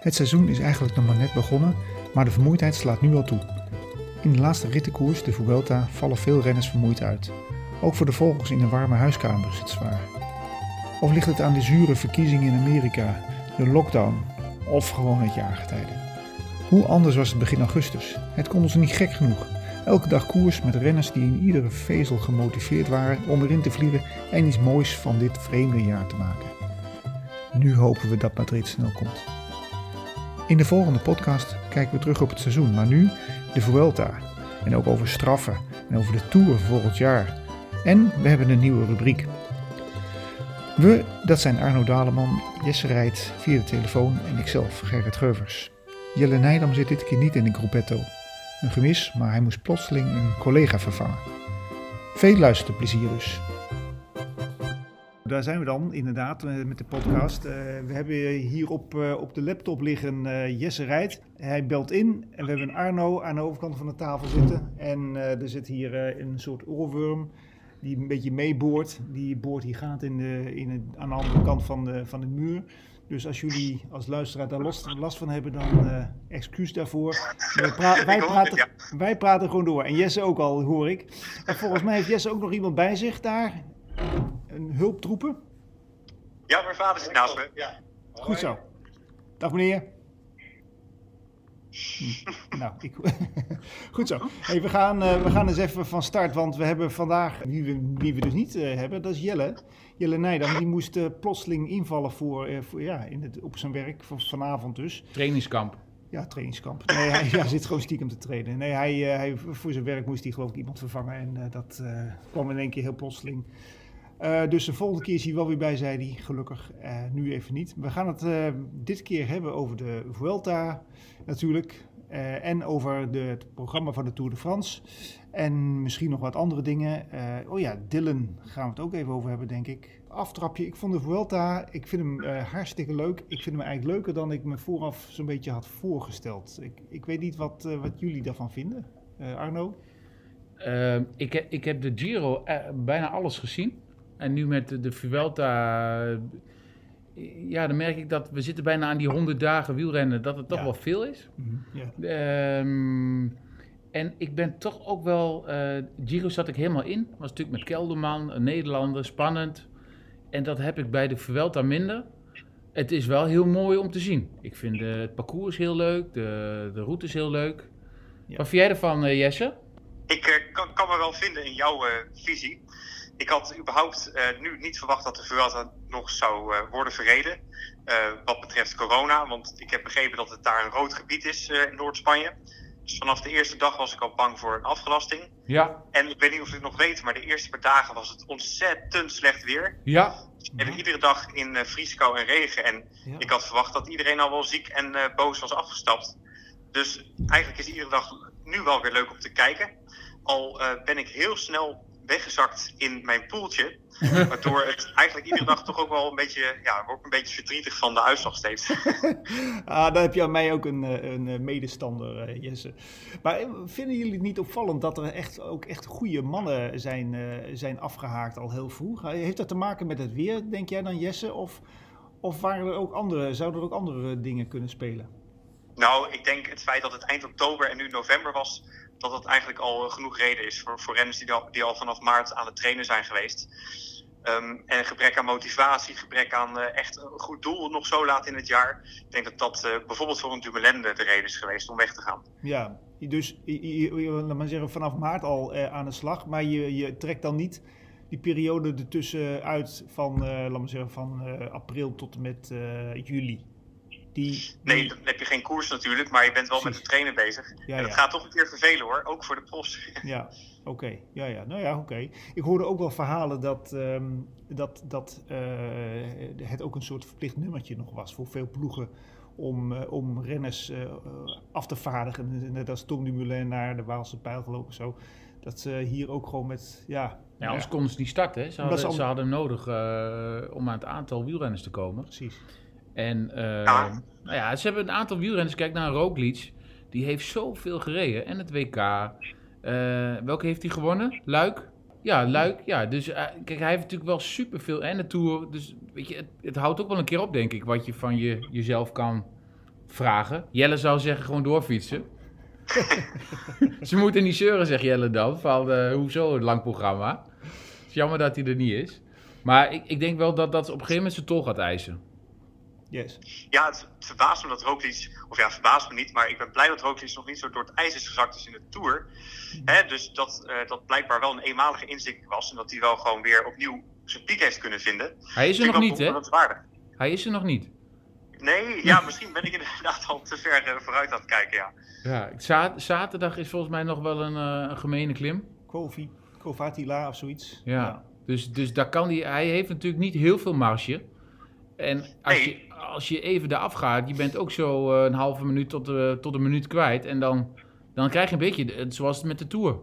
Het seizoen is eigenlijk nog maar net begonnen, maar de vermoeidheid slaat nu al toe. In de laatste rittenkoers, de Vuelta, vallen veel renners vermoeid uit. Ook voor de vogels in de warme huiskamer is het zwaar. Of ligt het aan de zure verkiezingen in Amerika, de lockdown of gewoon het jaargetijde? Hoe anders was het begin augustus? Het kon ons niet gek genoeg. Elke dag koers met renners die in iedere vezel gemotiveerd waren om erin te vliegen en iets moois van dit vreemde jaar te maken. Nu hopen we dat Madrid snel komt. In de volgende podcast kijken we terug op het seizoen, maar nu de Vuelta. En ook over straffen en over de Tour volgend jaar. En we hebben een nieuwe rubriek. We, dat zijn Arno Daleman, Jesse Rijt via de telefoon en ikzelf, Gerrit Geuvers. Jelle Nijdam zit dit keer niet in de gruppetto. Een gemis, maar hij moest plotseling een collega vervangen. Veel luisterplezier dus. Daar zijn we dan, inderdaad, eh, met de podcast. Uh, we hebben hier op, uh, op de laptop liggen uh, Jesse Rijt. Hij belt in en we hebben Arno aan de overkant van de tafel zitten. En er zit hier een soort oorworm die een beetje meeboort. Die boort hier gaat in de, in het, aan de andere kant van de, van de muur. Dus als jullie als luisteraar daar last, last van hebben, dan excuus daarvoor. Wij, pra wij, praten, wij praten gewoon door. En Jesse ook al, hoor ik. En volgens mij heeft Jesse ook nog iemand bij zich daar een hulptroepen? Ja, mijn vader zit naast me. Ja. Goed zo. Dag meneer. Hm. Nou, ik... goed zo. Hey, we, gaan, uh, we gaan eens even van start, want we hebben vandaag, wie we, wie we dus niet uh, hebben, dat is Jelle. Jelle Nijdam, die moest uh, plotseling invallen voor, voor, ja, in het, op zijn werk, van, vanavond dus. Trainingskamp. Ja, trainingskamp. Nee, hij ja, zit gewoon stiekem te trainen. Nee, hij, hij, voor zijn werk moest hij geloof ik iemand vervangen en dat kwam in één keer heel plotseling. Uh, dus de volgende keer is hij wel weer bij, zei hij. Gelukkig, uh, nu even niet. We gaan het uh, dit keer hebben over de Vuelta natuurlijk. en over de, het programma van de Tour de France. En misschien nog wat andere dingen. oh ja, Dylan gaan we het ook even over hebben, denk ik. Aftrapje, ik vond de Vuelta, ik vind hem hartstikke leuk. Ik vind hem eigenlijk leuker dan ik me vooraf zo'n beetje had voorgesteld. Ik, ik weet niet wat, wat jullie daarvan vinden. Arno? ik, ik heb de Giro bijna alles gezien. En nu met de, de Vuelta, ja, dan merk ik dat we zitten bijna aan die 100 dagen wielrennen, dat het toch wel veel is. Mm en ik ben toch ook wel, uh, Giro zat ik helemaal in, was natuurlijk met Kelderman, een Nederlander, spannend. En dat heb ik bij de Vuelta minder. Het is wel heel mooi om te zien. Ik vind het parcours heel leuk, de, de route is heel leuk. Ja. Wat vind jij ervan, uh, Jesse? Ik uh, kan, kan, me wel vinden in jouw visie ik had überhaupt uh, nu niet verwacht dat de Vuelta nog zou uh, worden verreden. Uh, wat betreft corona, want ik heb begrepen dat het daar een rood gebied is in Noord-Spanje. Dus vanaf de eerste dag was ik al bang voor een afgelasting. Ja. En ik weet niet of je het nog weet, maar de eerste paar dagen was het ontzettend slecht weer. Ja. En iedere dag in vrieskou en regen. En ja. ik had verwacht dat iedereen al wel ziek en boos was afgestapt. Dus eigenlijk is iedere dag nu wel weer leuk om te kijken. Al ben ik heel snel weggezakt in mijn poeltje. Waardoor het eigenlijk iedere dag toch ook wel een beetje, ja, ook een beetje verdrietig van de uitslag steeds. ah, daar heb je aan mij ook een, eh, een eh, medestander, eh, Jesse. Maar vinden jullie het niet opvallend dat er echt, ook echt goede mannen zijn, zijn afgehaakt al heel vroeg? Heeft dat te maken met het weer, denk jij dan, Jesse? Of, of waren er ook andere, zouden er ook andere dingen kunnen spelen? Nou, ik denk het feit dat het eind oktober en nu november was, dat dat eigenlijk al genoeg reden is voor, voor renners die al, die al vanaf maart aan het trainen zijn geweest. Um, en gebrek aan motivatie, gebrek aan uh, echt een goed doel nog zo laat in het jaar. Ik denk dat dat uh, bijvoorbeeld voor een Dumoulin de reden is geweest om weg te gaan. Ja, dus laat maar zeggen, vanaf maart al aan de slag. Maar je, je trekt dan niet die periode ertussen uit van, laat maar zeggen, van april tot en met juli. Die, Nee, dan heb je geen koers natuurlijk, maar je bent wel met het trainen bezig. Ja, en dat gaat toch een keer vervelen hoor, ook voor de profs. Ja, oké. Ja, ja. Nou ja, oké. Ik hoorde ook wel verhalen dat, um, dat, dat uh, het ook een soort verplicht nummertje nog was voor veel ploegen om, uh, om renners uh, af te vaardigen. Net als Tom Dumoulin naar de Waalse pijl gelopen zo. Dat ze hier ook gewoon met, ja... Ja, anders ja. konden ze niet starten. Ze hadden, ze hadden nodig om aan het aantal wielrenners te komen. Precies. En uh, Nou ja, ze hebben een aantal wielrenners. Kijk naar Roglic. Die heeft zoveel gereden. En het WK. Uh, welke heeft hij gewonnen? Luik? Ja, Luik. Ja, dus uh, kijk, hij heeft natuurlijk wel superveel. En de Tour. Dus weet je, het, het, houdt ook wel een keer op, denk ik. Wat je van je, jezelf kan vragen. Jelle zou zeggen gewoon doorfietsen. Ze moeten niet zeuren, zegt Jelle dan. Van, uh, hoezo een lang programma? Het is jammer dat hij er niet is. Maar ik, ik denk wel dat dat op een gegeven moment zijn tol gaat eisen. Yes. Ja, het, verbaast me dat Roglic, of ja, verbaast me niet, maar ik ben blij dat Roglic nog niet zo door het ijs is gezakt is in de Tour. He, dus dat, uh, dat blijkbaar wel een eenmalige inzicht was en dat hij wel gewoon weer opnieuw zijn piek heeft kunnen vinden. Hij is er nog niet, hè? Hij is er nog niet. Nee, ja, misschien ben ik inderdaad al te ver uh, vooruit aan het kijken, ja. Ja, zaterdag is volgens mij nog wel een, uh, een gemene klim. Kofi, Kovatila of zoiets. Ja, ja. Dus, dus daar kan hij, hij heeft natuurlijk niet heel veel marge. En als, je, als je even eraf gaat, je bent ook zo uh, een halve minuut tot, uh, tot een minuut kwijt. En dan, dan krijg je een beetje zoals het met de Tour.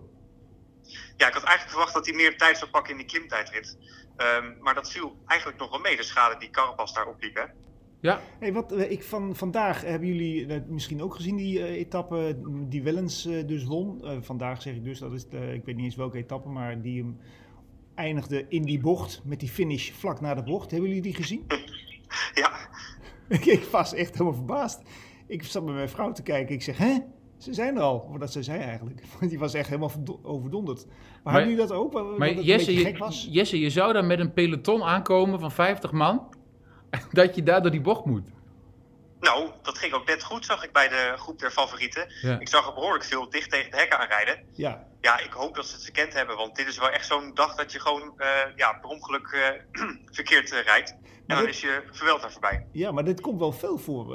Ja, ik had eigenlijk verwacht dat hij meer tijd zou pakken in die klimtijdrit. Um, maar dat viel eigenlijk nog wel mee, de schade die Carapaz daar opliep. Hè? Ja. Hey, wat, eh, ik van, vandaag hebben jullie uh, misschien ook gezien die uh, etappe die Wellens uh, dus won. vandaag zeg ik dus, dat is ik weet niet eens welke etappe, maar die hem eindigde in die bocht met die finish vlak na de bocht. Hebben jullie die gezien? Ja. ik was echt helemaal verbaasd. Ik zat met mijn vrouw te kijken. Ik zeg, hè? Ze zijn er al. Wat dat ze zei eigenlijk. Die was echt helemaal overdonderd. Maar, maar hadden jullie dat ook? Maar Jesse, je, Jesse, je zou daar met een peloton aankomen van 50 man. dat je daar door die bocht moet. Nou, dat ging ook net goed, zag ik bij de groep der favorieten. Ik zag er behoorlijk veel dicht tegen de hekken aanrijden. Ja. Ja, ik hoop dat ze het gekend hebben, want dit is wel echt zo'n dag dat je gewoon uh, ja, per ongeluk uh, verkeerd uh, rijdt. En maar dan dit... is je Vuelta voorbij. Ja, maar dit komt wel veel voor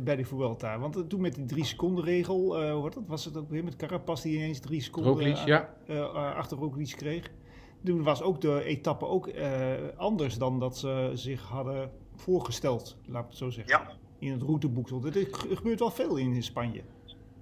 bij de Vuelta. Want toen met die drie seconden regel, uh, dat, was het ook weer met Carapaz die ineens drie seconden Roglic, ja. achter Roglic kreeg. Toen was ook de etappe ook anders dan dat ze zich hadden voorgesteld, laat ik het zo zeggen. Ja in het routeboek stond. Er gebeurt wel veel in, Spanje.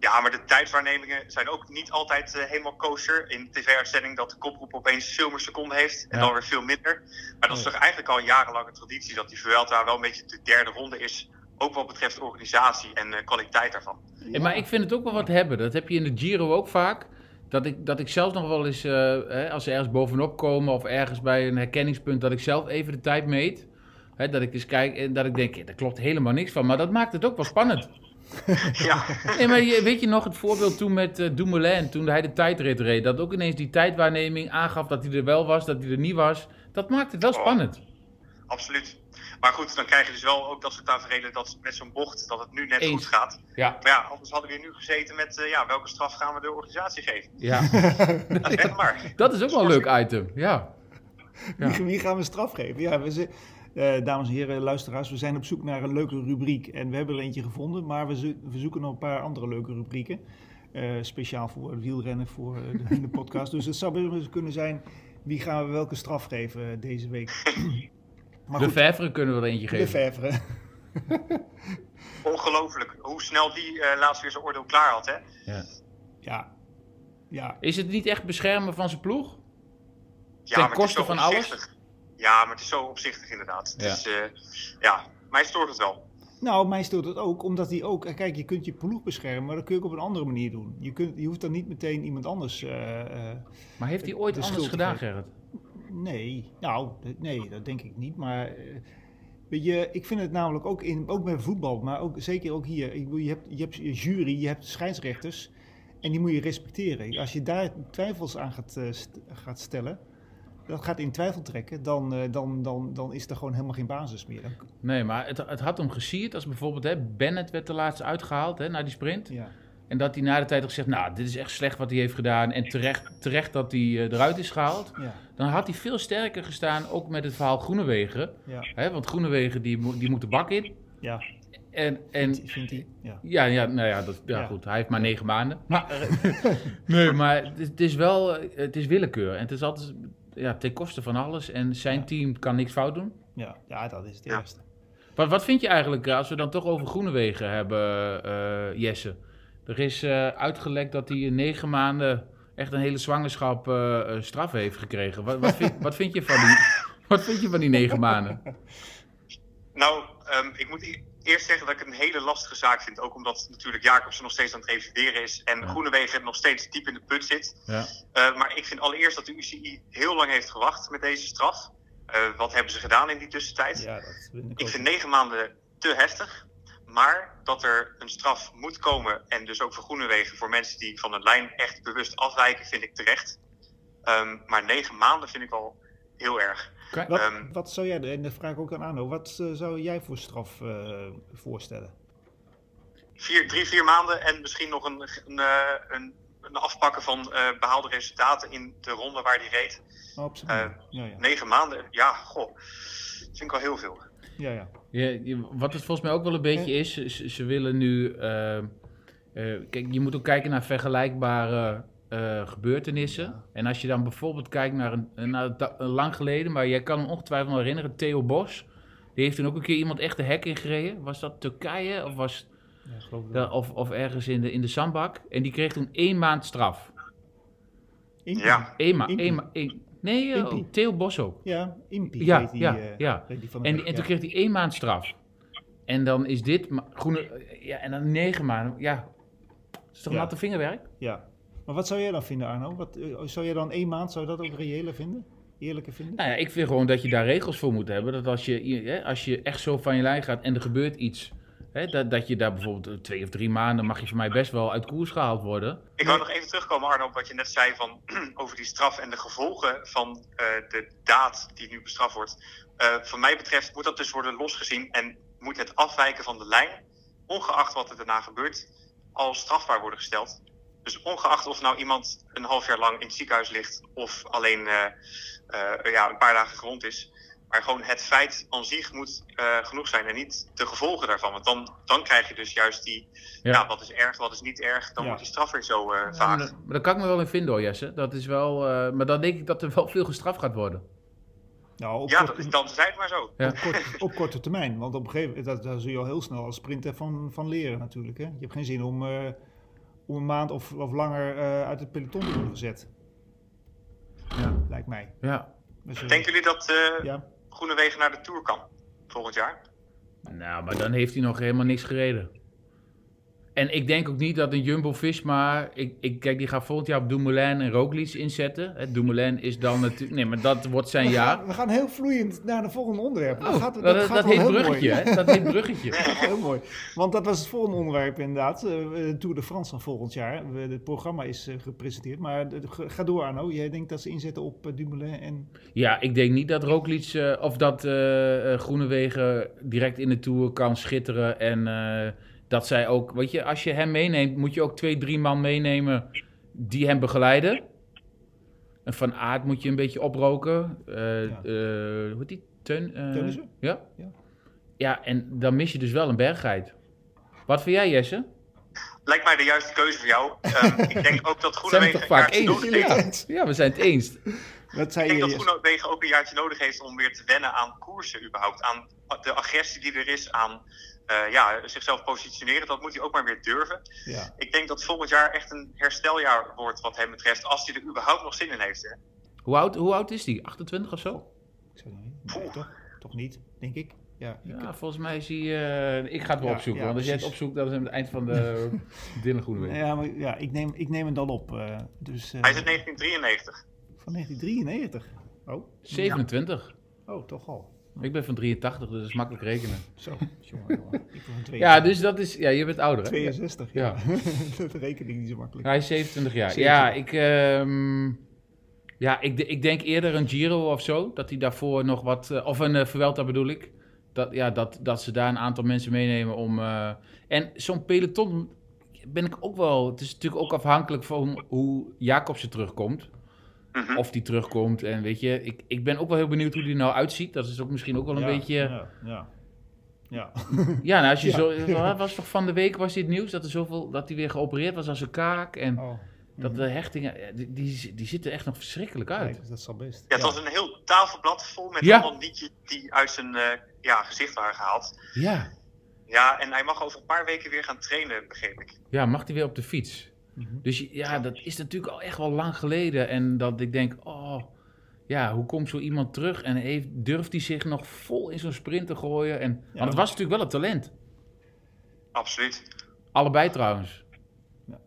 Ja, maar de tijdswaarnemingen zijn ook niet altijd uh, helemaal kosher. In de tv-uitzending dat de koproep opeens veel meer seconden heeft en dan weer veel minder. Maar dat is toch eigenlijk al een jarenlange traditie dat die Vuelta wel een beetje de derde ronde is. Ook wat betreft organisatie en uh, kwaliteit daarvan. Ja. maar ik vind het ook wel wat hebben. Dat heb je in de Giro ook vaak. Dat ik, dat ik zelfs nog wel eens, uh, hè, als ze ergens bovenop komen of ergens bij een herkenningspunt, dat ik zelf even de tijd meet dat ik eens kijk en dat ik denk, ja, daar klopt helemaal niks van. Maar dat maakt het ook wel spannend. ja. Nee, maar weet je nog het voorbeeld toen met uh, Dumoulin, toen hij de tijdrit reed, dat ook ineens die tijdwaarneming aangaf dat hij er wel was, dat hij er niet was. Dat maakt het wel oh, spannend. Absoluut. Maar goed, dan krijg je dus wel ook dat soort tafereelen dat met zo'n bocht, dat het nu net goed gaat. Ja. Maar ja, anders hadden we hier nu gezeten met, uh, ja, welke straf gaan we de organisatie geven? Ja. dat, is maar. dat is ook wel een leuk item, ja. ja. Wie, wie, gaan we straf geven? Ja, we, uh, dames en heren, luisteraars, we zijn op zoek naar een leuke rubriek. En we hebben er eentje gevonden, maar we, zo we zoeken nog een paar andere leuke rubrieken. Uh, speciaal voor wielrennen, voor uh, de, de, podcast. Dus het zou best kunnen zijn, wie gaan we welke straf geven deze week? maar de Vevre kunnen we er eentje geven. De Vevre. Ongelooflijk, hoe snel die laatst weer zijn oordeel klaar had, hè? Ja. ja. ja. Is het niet echt beschermen van zijn ploeg? Ja, Ten koste van alles? Ja, maar het is zo opzichtig inderdaad. Ja. Dus uh, ja, mij stoort het wel. Nou, mij stoort het ook, omdat hij ook... Kijk, je kunt je ploeg beschermen, maar dat kun je ook op een andere manier doen. Je, kunt, je hoeft dan niet meteen iemand anders... Uh, maar heeft hij ooit anders gedaan, Gerrit? Nee, nou, nee, dat denk ik niet. Maar weet je, ik vind het namelijk ook, in, ook bij voetbal, maar ook, zeker ook hier. Je hebt, je hebt jury, je hebt scheidsrechters en die moet je respecteren. Als je daar twijfels aan gaat, uh, gaat stellen dat gaat in twijfel trekken, dan, uh, dan, dan, dan is er gewoon helemaal geen basis meer. Nee, maar het, het had hem gesierd als bijvoorbeeld hè, Bennett werd de laatste uitgehaald hè, naar die sprint. Ja. En dat hij na de tijd had gezegd, nou, dit is echt slecht wat hij heeft gedaan. En terecht, terecht dat hij uh, eruit is gehaald. Ja. Dan had hij veel sterker gestaan, ook met het verhaal Groenewegen. Ja. Hè, want Groenewegen, die, die moet de bak in. Ja. En, en, vindt, hij? Ja. ja, ja, nou ja, dat, ja, goed. Hij heeft maar negen maanden. Maar, nee, maar het, het, is wel, het is willekeur. En het is altijd, ja, ten koste van alles. En zijn team kan niks fout doen. Ja, ja dat is het eerste. Wat, wat vind je eigenlijk, eh, als we dan toch over Groenewegen hebben, uh, Jesse? Er is uh, uitgelekt dat hij in negen maanden echt een hele zwangerschap uh, straf heeft gekregen. Wat, wat, vind, wat, vind je van die, wat vind je van die negen maanden? Nou, um, ik moet eerst zeggen dat ik het een hele lastige zaak vind. Ook omdat natuurlijk Jacobsen nog steeds aan het revideren is. En ja. Groenewegen nog steeds diep in de put zit. Ja. Uh, maar ik vind allereerst dat de UCI heel lang heeft gewacht met deze straf. Uh, wat hebben ze gedaan in die tussentijd? Ja, dat ik, ik vind negen maanden te heftig. maar dat er een straf moet komen en dus ook voor Groenewegen voor mensen die van een lijn echt bewust afwijken, vind ik terecht. Ehm, maar negen maanden vind ik wel heel erg. Wat, um, wat zou jij, en dat vraag ik ook aan Arno, wat uh, zou jij voor straf uh, voorstellen? Vier, drie, vier maanden en misschien nog een, een, uh, een, een afpakken van behaalde resultaten in de ronde waar die reed. Oh, absoluut. Ja, ja. Negen maanden, ja, goh, dat vind ik wel heel veel. Ja, ja. ja wat het volgens mij ook wel een beetje is, ze, ze willen nu. kijk, je moet ook kijken naar vergelijkbare uh, gebeurtenissen. En als je dan bijvoorbeeld kijkt naar een, naar een lang geleden, maar jij kan hem ongetwijfeld nog herinneren, Theo Bos. Die heeft toen ook een keer iemand echt de hek ingereden. Was dat Turkije of was ja, of, of ergens in de, in de zandbak? En die kreeg toen één maand straf. Ja. Eén maand. Nee, uh, Theo Bos ook. Ja, Impi. Ja, die, ja, uh, ja. en, en toen kreeg hij één maand straf. En dan is dit groene, ja, en dan negen maanden. Ja, is toch ja. natte vingerwerk? Ja. Maar wat zou jij dan vinden, Arno? Wat, eh, zou je dan één maand, zou dat ook reëler vinden? Eerlijker vinden? Nou ja, ik vind gewoon dat je daar regels voor moet hebben. Dat als je, als je echt zo van je lijn gaat en er gebeurt iets... Hè, dat, dat je daar bijvoorbeeld twee of drie maanden... mag je voor mij best wel uit koers gehaald worden. Ik wil nog even terugkomen, Arno, op wat je net zei van, over die straf... en de gevolgen van uh, de daad die nu bestraft wordt. Uh, van mij betreft moet dat dus worden losgezien... en moet het afwijken van de lijn, ongeacht wat er daarna gebeurt... al strafbaar worden gesteld. Dus ongeacht of nou iemand een half jaar lang in het ziekenhuis ligt of alleen uh, uh, ja, een paar dagen gewond is. Maar gewoon het feit aan zich moet uh, genoeg zijn en niet de gevolgen daarvan. Want dan, dan krijg je dus juist die, ja. ja wat is erg, wat is niet erg. Dan ja. wordt die straf weer zo uh, vaag. maar, maar daar kan ik me wel in vinden hoor, Jesse. Dat is wel, maar dan denk ik dat er wel veel gestraft gaat worden. Nou, op ja, korte, dat, dan zijn het maar zo. Ja. Op, korte, op, korte, termijn. Want op een gegeven moment, daar zul je al heel snel als sprinter van, van leren natuurlijk. Hè? Je hebt geen zin om om een maand of, of langer uh, uit het peloton te worden gezet. Ja. Lijkt mij. Ja. Dus, uh, Denken jullie dat uh, ja. Groenewegen naar de Tour kan volgend jaar? Nou, maar dan heeft hij nog helemaal niks gereden. En ik denk ook niet dat een Jumbo-Visma... Ik, ik, kijk, die gaat volgend jaar op Dumoulin en Roglic inzetten. Hè, Dumoulin is dan natuurlijk... Nee, maar dat wordt zijn we jaar. Gaan, we gaan heel vloeiend naar de volgende onderwerp. Oh, dat, gaat, dat, dat, gaat dat heet bruggetje, hè? Dat heet bruggetje. heel mooi. Want dat was het volgende onderwerp inderdaad. Uh, Tour de France van volgend jaar. We, het programma is uh, gepresenteerd. Maar uh, ga door Arno. Jij denkt dat ze inzetten op Dumoulin en... Ja, ik denk niet dat Roglic... of dat Groenewegen direct in de Tour kan schitteren en dat zij ook, weet je, als je hem meeneemt, moet je ook twee, drie man meenemen die hem begeleiden. En van aard moet je een beetje oproken. Uh, ja. uh, hoe heet die? Teun? Uh, ja? ja? Ja, en dan mis je dus wel een bergheid. Wat vind jij, Jesse? Lijkt mij de juiste keuze voor jou. Uh, ik denk ook dat Groenewegen toch vaak eens? Ja. ja, we zijn het eens. Wat zei ik denk je, dat Groenewegen ook een jaartje nodig heeft om weer te wennen aan koersen überhaupt. Aan de agressie die er is, aan uh, ja, zichzelf positioneren. Dat moet hij ook maar weer durven. Ja. Ik denk dat volgend jaar echt een hersteljaar wordt wat hem betreft. Als hij er überhaupt nog zin in heeft. Hè. Hoe, oud, hoe oud is hij? 28 of zo? Ik zou niet. Nee, toch? toch niet, denk ik. Ja, ja volgens mij is hij... Uh, ik ga het wel ja, opzoeken. want als jij het opzoekt, dat is aan het eind van de Dylan Ja, maar ja, ik neem, ik neem het dan op. Uh, dus, hij is uit 1993. Van 1993? Oh. 27. Oh, toch al. Ik ben van 83, dus dat is makkelijk rekenen. Zo, jongen, jongen. Ik ben van Ja, dus dat is... Ja, je bent ouder, hè? 62, ja. ja. dat reken ik niet zo makkelijk. Hij is 27 jaar. 27. Ja, ik... Um, ja, ik, ik denk eerder een Giro of zo. Dat hij daarvoor nog wat... Uh, of een uh, Vuelta bedoel ik. Dat, ja, dat, dat ze daar een aantal mensen meenemen om... Uh, en zo'n peloton ben ik ook wel... Het is natuurlijk ook afhankelijk van hoe Jacobsen terugkomt. Mhm. Of die terugkomt. En weet je, ik, ik ben ook wel heel benieuwd hoe die nou uitziet. Dat is ook misschien ook wel een ja, beetje. Ja, ja. Ja, ja nou als je zo. Was toch van de week was dit nieuws dat er zoveel. dat hij weer geopereerd was als een kaak. En oh. dat mhm. de hechtingen. Die, die, die, zitten echt nog verschrikkelijk uit. dat zal best. Ja, het was een heel tafelblad vol met allemaal liedjes die uit zijn uh, ja, gezicht waren gehaald. Ja. Ja, en hij mag over een paar weken weer gaan trainen, begreep ik. Ja, mag hij weer op de fiets? Mhm. Dus ja, dat is natuurlijk al echt wel lang geleden. En dat ik denk, oh, ja, hoe komt zo iemand terug en heeft, durft hij zich nog vol in zo'n sprint te gooien? En, ja, want het was natuurlijk wel een talent. Absoluut. Allebei trouwens.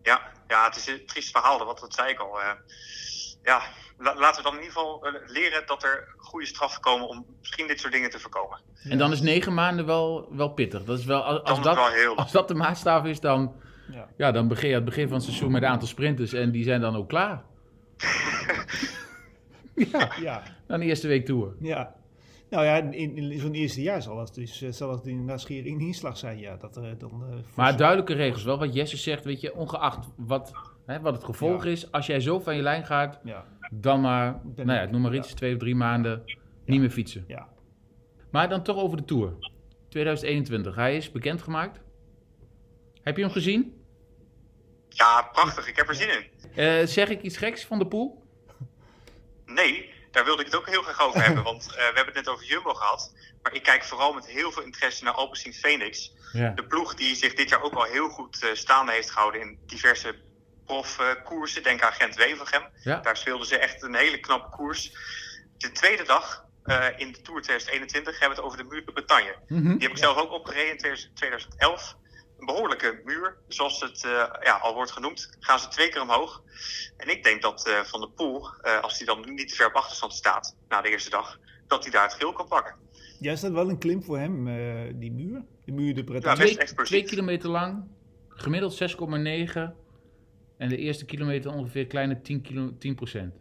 Ja, ja het is een triest verhaal, wat dat zei ik al. ja, laten we dan in ieder geval eh, leren dat er goede straffen komen om misschien dit soort dingen te voorkomen. En dan is negen maanden wel, wel pittig. Dat is wel, als, als dat, als dat de maatstaf is, dan, ja. ja. dan begin je aan het begin van het seizoen met een aantal sprinters en die zijn dan ook klaar. ja, ja. Dan de eerste week tour. Ja. Nou ja, in, in zo'n eerste jaar zal het, dus, eh, zal het in inslag zijn. Ja, dat, uh, dan, uh, maar duidelijke regels wel. Wat Jesse zegt, weet je, ongeacht wat, hè, wat het gevolg is. Als jij zo van je lijn gaat, ja. dan maar, nou ja, noem maar iets, twee of drie maanden niet meer fietsen. Ja. Maar dan toch over de Tour. 2021. Hij is bekendgemaakt. Heb je hem gezien? Ja, prachtig. Ik heb er zin in. zeg ik iets geks van de pool? Nee, daar wilde ik het ook heel graag over hebben. Want uh, we hebben het net over Jumbo gehad. Maar ik kijk vooral met heel veel interesse naar Alpecin Phoenix. Ja. De ploeg die zich dit jaar ook al heel goed uh, staande heeft gehouden in diverse profkoersen. Denk aan Gent-Wevelgem. Ja. Daar speelden ze echt een hele knappe koers. De tweede dag uh, in de Tour 2021 hebben we het over de Muur de Bretagne. Mm -hmm. Die heb ik zelf ook opgereden in 2011 een behoorlijke muur, zoals het uh, ja, al wordt genoemd, gaan ze twee keer omhoog. En ik denk dat uh, Van der Poel, uh, als hij dan niet te ver op achterstand staat na de eerste dag, dat hij daar het geel kan pakken. Ja, is dat wel een klim voor hem, die muur? De muur de Bretagne? Ja, twee, twee kilometer lang, gemiddeld 6,9 en de eerste kilometer ongeveer kleine 10, kilo, 10 procent.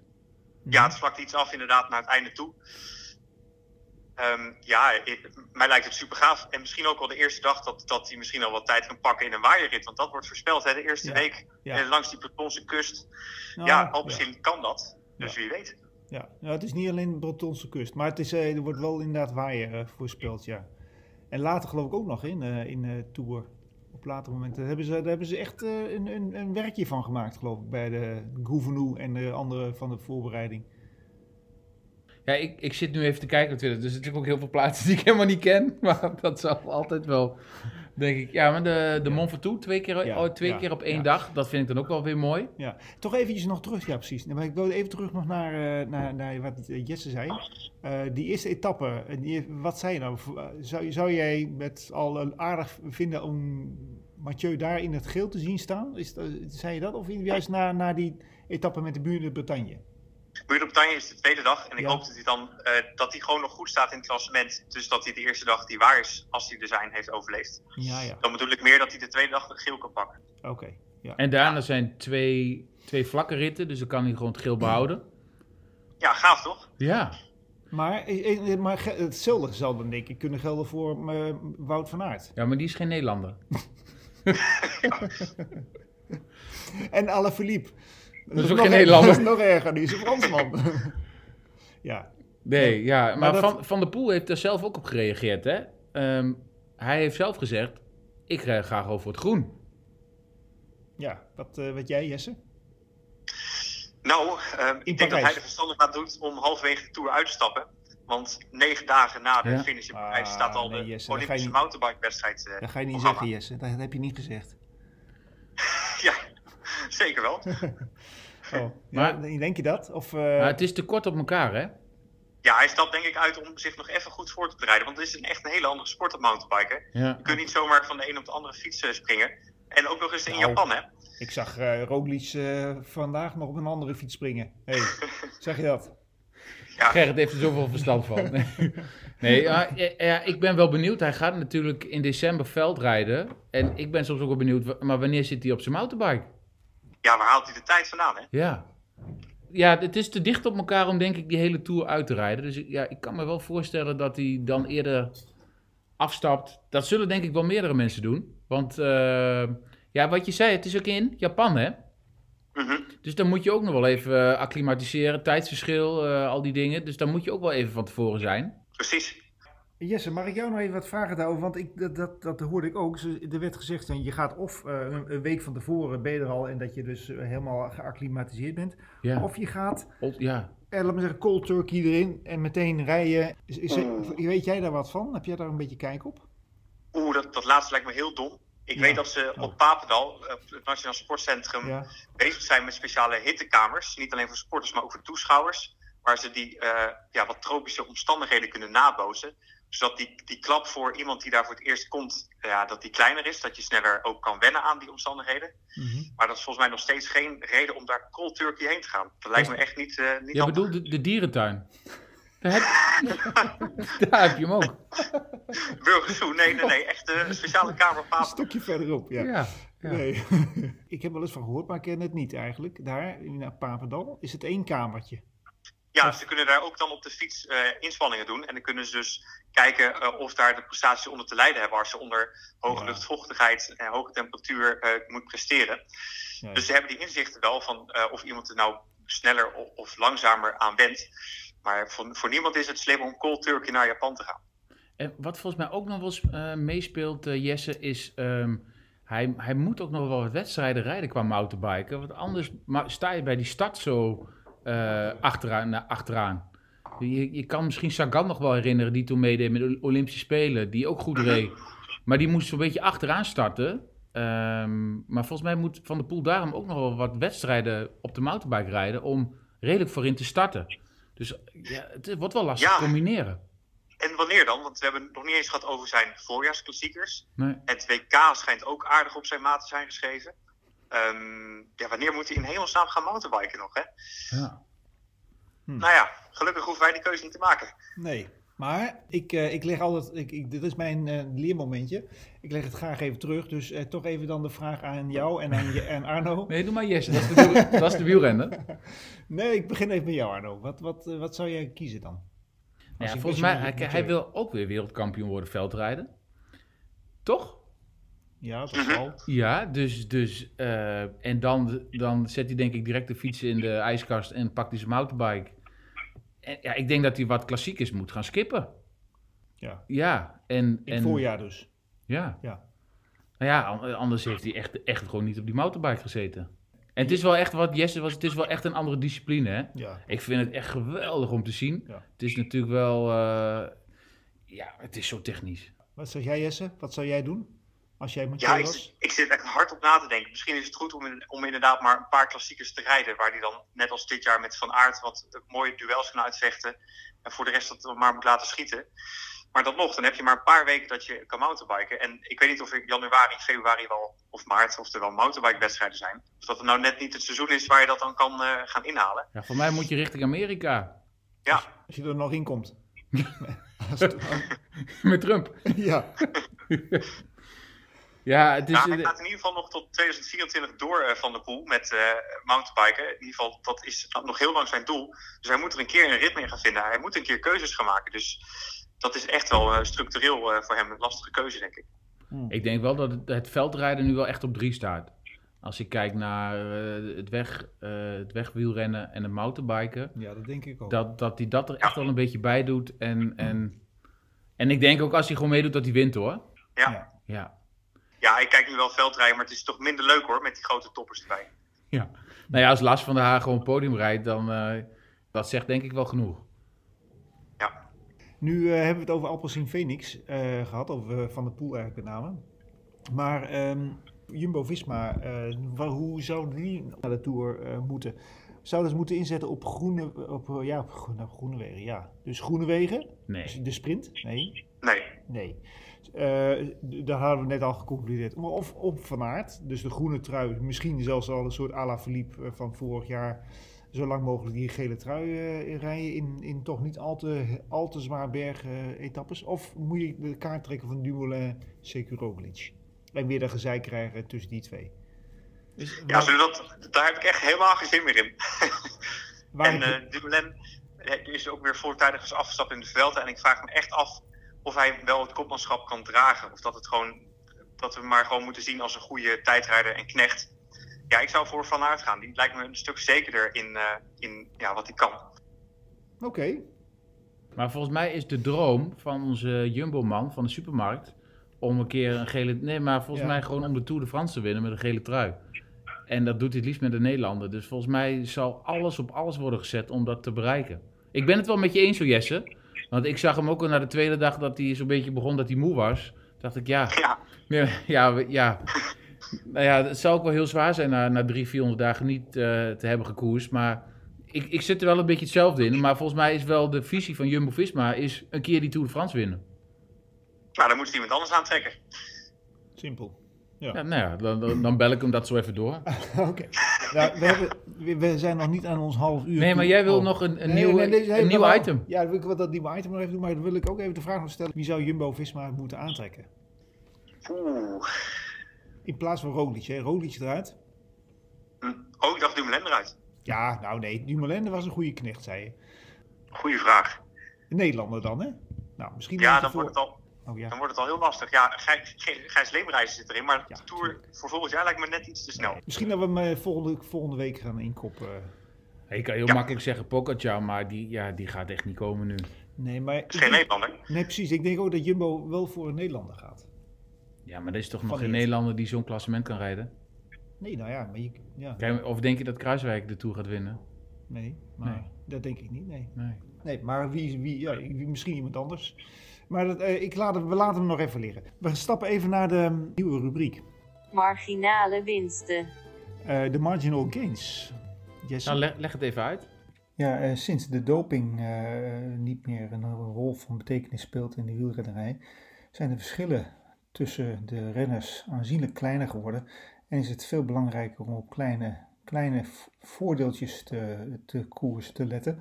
Ja, het vlakt iets af inderdaad naar het einde toe. Um, ja, mij lijkt het super gaaf. En misschien ook wel de eerste dag dat, dat hij misschien al wat tijd kan pakken in een waaierrit. Want dat wordt voorspeld. Hè? De eerste week ja. langs die Bretonse kust. Nou, ja, al misschien kan dat. Dus wie weet. Ja. ja, het is niet alleen de Bretonse kust. Maar het is, eh, er wordt wel inderdaad waaier uh, voorspeld, ja. En later geloof ik ook nog in, uh, in uh, Tour. Op later momenten. Daar hebben ze, daar hebben ze echt een, een, een, werkje van gemaakt, geloof ik. Bij de Gouvenou en de andere van de voorbereiding. Ja, ik, ik zit nu even te kijken op Twitter. Dus er zijn natuurlijk ook heel veel plaatsen die ik helemaal niet ken. Maar dat zal altijd wel, denk ik. Ja, maar de, de Mont Ventoux twee keer, ja, oh, twee keer op één dag. Dat vind ik dan ook wel weer mooi. Ja, toch eventjes nog terug. Ja, precies. Maar ik wil even terug nog naar, uh, naar, naar wat Jesse zei. Uh, die eerste etappe, die, wat zei je nou? Zou, zou jij met al aardig vinden om Mathieu daar in het geel te zien staan? Is, zei je dat? Of juist naar, naar die etappe met de buren de Muur Bretagne is de tweede dag. En ik hoop dat hij dan uh, dat hij gewoon nog goed staat in het klassement. Dus dat hij de eerste dag die waar is, als hij er zijn, heeft overleefd. Ja, ja. Dan bedoel ik meer dat hij de tweede dag de geel kan pakken. Oké. ja. En daarna zijn twee, twee vlakke ritten, dus dan kan hij gewoon het geel behouden. Ja, gaaf toch? Ja. Maar, eh, eh, maar hetzelfde zal dan denk ik kunnen gelden voor uh, Wout van Aert. Ja, maar die is geen Nederlander. en Alaphilippe. Dat is ook geen Nederlander. Dat is nog erger, die is een Fransman. ja. Nee, ja, maar, van, van der Poel heeft er zelf ook op gereageerd. Hè? Um, hij heeft zelf gezegd, ik ga graag over het groen. Ja, wat, uh, wat jij Jesse? Nou, um, ik denk dat hij er verstandig aan doet om halverwege de Tour uit te stappen. Want negen dagen na de ja? finish in Parijs ah, staat al nee, de Jesse, Olympische mountainbike-wedstrijd. Uh, dat ga je niet zeggen, Jesse. Dat heb je niet gezegd. ja, zeker wel. Oh, maar, denk je dat? Of, uh... het is te kort op elkaar, hè? Ja, hij stapt denk ik uit om zich nog even goed voor te bereiden. Want het is een echt een hele andere sport op mountainbiken. Ja. Je kunt niet zomaar van de een op de andere fiets eh, springen. En ook nog eens in nou, Japan, hè? Ik zag uh, Roglic uh, vandaag nog op een andere fiets springen. Hey, zeg je dat? Ja. Gerrit heeft er zoveel verstand van. nee, ja, ja, ik ben wel benieuwd. Hij gaat natuurlijk in december veldrijden. En ik ben soms ook wel benieuwd, maar wanneer zit hij op zijn mountainbike? Ja, waar haalt hij de tijd vandaan, hè? Ja. Ja, het is te dicht op elkaar om denk ik die hele Tour uit te rijden. Dus ja, ik kan me wel voorstellen dat hij dan eerder afstapt. Dat zullen denk ik wel meerdere mensen doen. Want uh, ja, wat je zei, het is ook in Japan, hè? Mm Dus dan moet je ook nog wel even uh, acclimatiseren, tijdsverschil, uh, al die dingen. Dus dan moet je ook wel even van tevoren zijn. Precies. Jesse, mag ik jou nog even wat vragen daarover? Want ik, dat, dat, dat hoorde ik ook. Er werd gezegd, je gaat of uh, een week van tevoren ben je er al en dat je dus eh, helemaal geacclimatiseerd bent. Ja. Of je gaat, ja. eh, laat me zeggen, cold turkey erin en meteen rijden. Is, is, weet jij daar wat van? Heb jij daar een beetje kijk op? Oeh, dat, dat laatste lijkt me heel dom. Ik ja. weet dat ze oh. op Papendal, op het Nationaal Sportcentrum, ja. bezig zijn met speciale hittekamers. Niet alleen voor sporters, maar ook voor toeschouwers. Waar ze die uh, ja, wat tropische omstandigheden kunnen nabootsen Zodat die, die klap voor iemand die daar voor het eerst komt, ja, dat die kleiner is. Dat je sneller ook kan wennen aan die omstandigheden. Mhm. Maar dat is volgens mij nog steeds geen reden om daar cold turkey heen te gaan. Dat lijkt me echt niet, uh, niet Je bedoelt de, de dierentuin? Daar heb, daar heb je hem ook. Burgersoe, nee, nee, nee. Echt een speciale kamer Een stukje verderop, ja. ja, Nee. ik heb wel eens van gehoord, maar ik ken het niet eigenlijk. Daar in Papendal is het één kamertje. Ja, ze kunnen daar ook dan op de fiets uh, inspanningen doen. En dan kunnen ze dus kijken uh, of daar de prestaties onder te lijden hebben als je onder hoge ja. luchtvochtigheid en hoge temperatuur uh, moet presteren. Ja, dus ze hebben die inzichten wel van of iemand er nou sneller of langzamer aan went. Maar voor, voor niemand is het slim om cold turkey naar Japan te gaan. En wat volgens mij ook nog wel eens meespeelt, Jesse, is... Um, hij, hij moet ook nog wel wat wedstrijden rijden qua mountainbiken. Want anders sta je bij die start zo uh, achteraan, naar achteraan. Je, je kan misschien Sagan nog wel herinneren, die toen meedeed met de Olympische Spelen, die ook goed reed. Maar die moest zo'n beetje achteraan starten. Um, maar volgens mij moet Van der Poel daarom ook nog wel wat wedstrijden op de mountainbike rijden om redelijk voorin te starten. Dus ja, het wordt wel lastig te combineren. En wanneer dan? Want we hebben het nog niet eens gehad over zijn voorjaarsklassiekers. Nee. Het WK schijnt ook aardig op zijn maat te zijn geschreven. Um, ja, wanneer moet hij in hemelsnaam gaan mountainbiken nog, hè? Ja. Hm. Nou ja, gelukkig hoeven wij die keuze niet te maken. Nee, maar ik, uh, ik leg altijd, ik, ik, dit is mijn uh, leermomentje. Ik leg het graag even terug. Dus uh, toch even dan de vraag aan jou en aan je, en Arno. Nee, doe maar Jesse, dat is de, wiel, dat is de wielrenner. nee, ik begin even met jou Arno. Wat, wat, wat zou jij kiezen dan? Ja, volgens mij, hij, hij wil ook weer wereldkampioen worden veldrijden. Toch? Ja, dat zal. Ja, dus, dus uh, en dan, dan zet hij denk ik direct de fiets in de ijskast en pakt hij zijn mountainbike. En ja, ik denk dat hij wat klassiekers moet gaan skippen. Ja. Ja, en... In en, voorjaar dus. Ja. Ja. Nou ja, anders heeft hij echt, echt gewoon niet op die mountainbike gezeten. En het is wel echt wat Jesse was, het is wel echt een andere discipline, hè? Ja. Ik vind het echt geweldig om te zien. Ja. Het is natuurlijk wel, uh, ja, het is zo technisch. Wat zeg jij Jesse? Wat zou jij doen? Als jij ja, ik, ik, zit echt hard op na te denken. Misschien is het goed om, om inderdaad maar een paar klassiekers te rijden. Waar die dan, net als dit jaar met Van Aert, wat mooie duels kan uitvechten. En voor de rest dat maar moet laten schieten. Maar dat nog, dan heb je maar een paar weken dat je kan mountainbiken. En ik weet niet of in januari, februari wel, of maart, of er wel mountainbike-wedstrijden zijn. Of dat het nou net niet het seizoen is waar je dat dan kan uh, gaan inhalen. Ja, voor mij moet je richting Amerika. Ja. Als, als je er nog in komt. Met Trump. Ja. Ja, het is, nou, hij gaat in ieder geval nog tot 2024 door uh, van de pool met uh, mountainbiken. In ieder geval, dat is nog heel lang zijn doel. Dus hij moet er een keer een ritme in gaan vinden. Hij moet een keer keuzes gaan maken. Dus dat is echt wel uh, structureel voor hem een lastige keuze, denk ik. Hmm. Ik denk wel dat het, het, veldrijden nu wel echt op drie staat. Als ik kijk naar het, weg, het wegwielrennen en het mountainbiken. Ja, dat denk ik ook. Dat, dat hij dat er echt wel een beetje bij doet. En, en, en ik denk ook als hij gewoon meedoet dat hij wint hoor. Ja. ja. Ja, ik kijk nu wel veldrijden, maar het is toch minder leuk hoor, met die grote toppers erbij. Ja, nou ja, als Lars van der Haag gewoon podium rijdt, dan uh, dat zegt denk ik wel genoeg. Ja. Nu uh, hebben we het over Alpecin Phoenix uh, gehad, over Van der Poel eigenlijk met name. Maar um, Jumbo-Visma, hoe zouden die naar de Tour moeten? Zouden ze moeten inzetten op groene, op, ja, op groene, groene wegen? Ja. Dus groene wegen? Nee. Dus de sprint? Nee. Nee. Nee. Uh, daar hadden we net al geconcludeerd. Of op Van Aert, dus de groene trui. Misschien zelfs al een soort à la Philippe eh, van vorig jaar. Zo lang mogelijk die gele trui uh, rijden in, in toch niet al te, al te zwaar berg-etappes. of moet je de kaart trekken van Dumoulin, Sekuroglic. En weer de gezeik krijgen tussen die twee. Dus, ja, dat, daar heb ik echt helemaal geen zin meer in. en uh, Dumoulin is ook weer voortijdig afgestapt in de velden. En ik vraag me echt af of hij wel het kopmanschap kan dragen. Of dat, het gewoon, dat we hem maar gewoon moeten zien als een goede tijdrijder en knecht. Ja, ik zou voor Van Aert gaan. Die lijkt me een stuk zekerder in, uh, in ja, wat hij kan. Oké. Okay. Maar volgens mij is de droom van onze Jumbo-man van de supermarkt... om een keer een gele... Nee, maar volgens mij gewoon om de Tour de France te winnen met een gele trui. En dat doet hij het liefst met de Nederlander. Dus volgens mij zal alles op alles worden gezet om dat te bereiken. Ik ben het wel met je eens, zo Jesse. Want ik zag hem ook al na de tweede dag dat hij zo'n beetje begon dat hij moe was. dacht ik, ja. Ja, ja. ja, nou ja, het zou ook wel heel zwaar zijn na, na drie, vierhonderd dagen niet uh, te hebben gekoerst. Maar ik, ik zit er wel een beetje hetzelfde in. Maar volgens mij is wel de visie van Jumbo-Visma is een keer die Tour de France winnen. Nou, dan moet iemand anders aantrekken. Simpel. Ja. ja nou ja, dan, dan, bel ik hem dat zo even door. Oké. Nou, we, hebben, we, zijn nog niet aan ons half uur. Nee, maar jij wil oh. nog een, een nieuw, een nieuw item. Ja, dan wil ik wat dat nieuwe item nog even doen. Maar dan wil ik ook even de vraag nog stellen. Wie zou Jumbo-Visma moeten aantrekken? Oeh. In plaats van Roglic, hè? Roglic eruit. Hm. Oh, ik dacht Dumoulin eruit. Ja, nou nee, Dumoulin was een goede knecht, zei je. Goeie vraag. Een Nederlander dan, hè? Nou, misschien ja, dan wordt het al Oh, ja. Dan wordt het al heel lastig. Ja, Gijs, Gijs Leemreizen zit erin, maar de Tour voor volgend jaar lijkt me net iets te snel. Misschien dat we hem eh, volgende, volgende week gaan inkoppen. Ik kan heel makkelijk zeggen Pogacar, maar die, ja, die gaat echt niet komen nu. Nee, maar... is geen Nederlander. Nee, precies. Ik denk ook dat Jumbo wel voor een Nederlander gaat. Ja, maar er is toch nog geen Nederlander die zo'n klassement kan rijden? Nee, nou ja, maar je, ja. Kijk, of denk je dat Kruiswijk de Tour gaat winnen? Nee, maar nee. dat denk ik niet, nee. Nee, nee maar wie, wie, ja, misschien iemand anders. Maar dat, uh, ik laat, we laten hem nog even liggen. We stappen even naar de nieuwe rubriek. Marginale winsten. Uh, de marginal gains. Yes. Nou, leg, leg, het even uit. Ja, uh, sinds de doping niet meer een rol van betekenis speelt in de wielrennerij, zijn de verschillen tussen de renners aanzienlijk kleiner geworden. En is het veel belangrijker om op kleine, kleine voordeeltjes te, te koers te letten.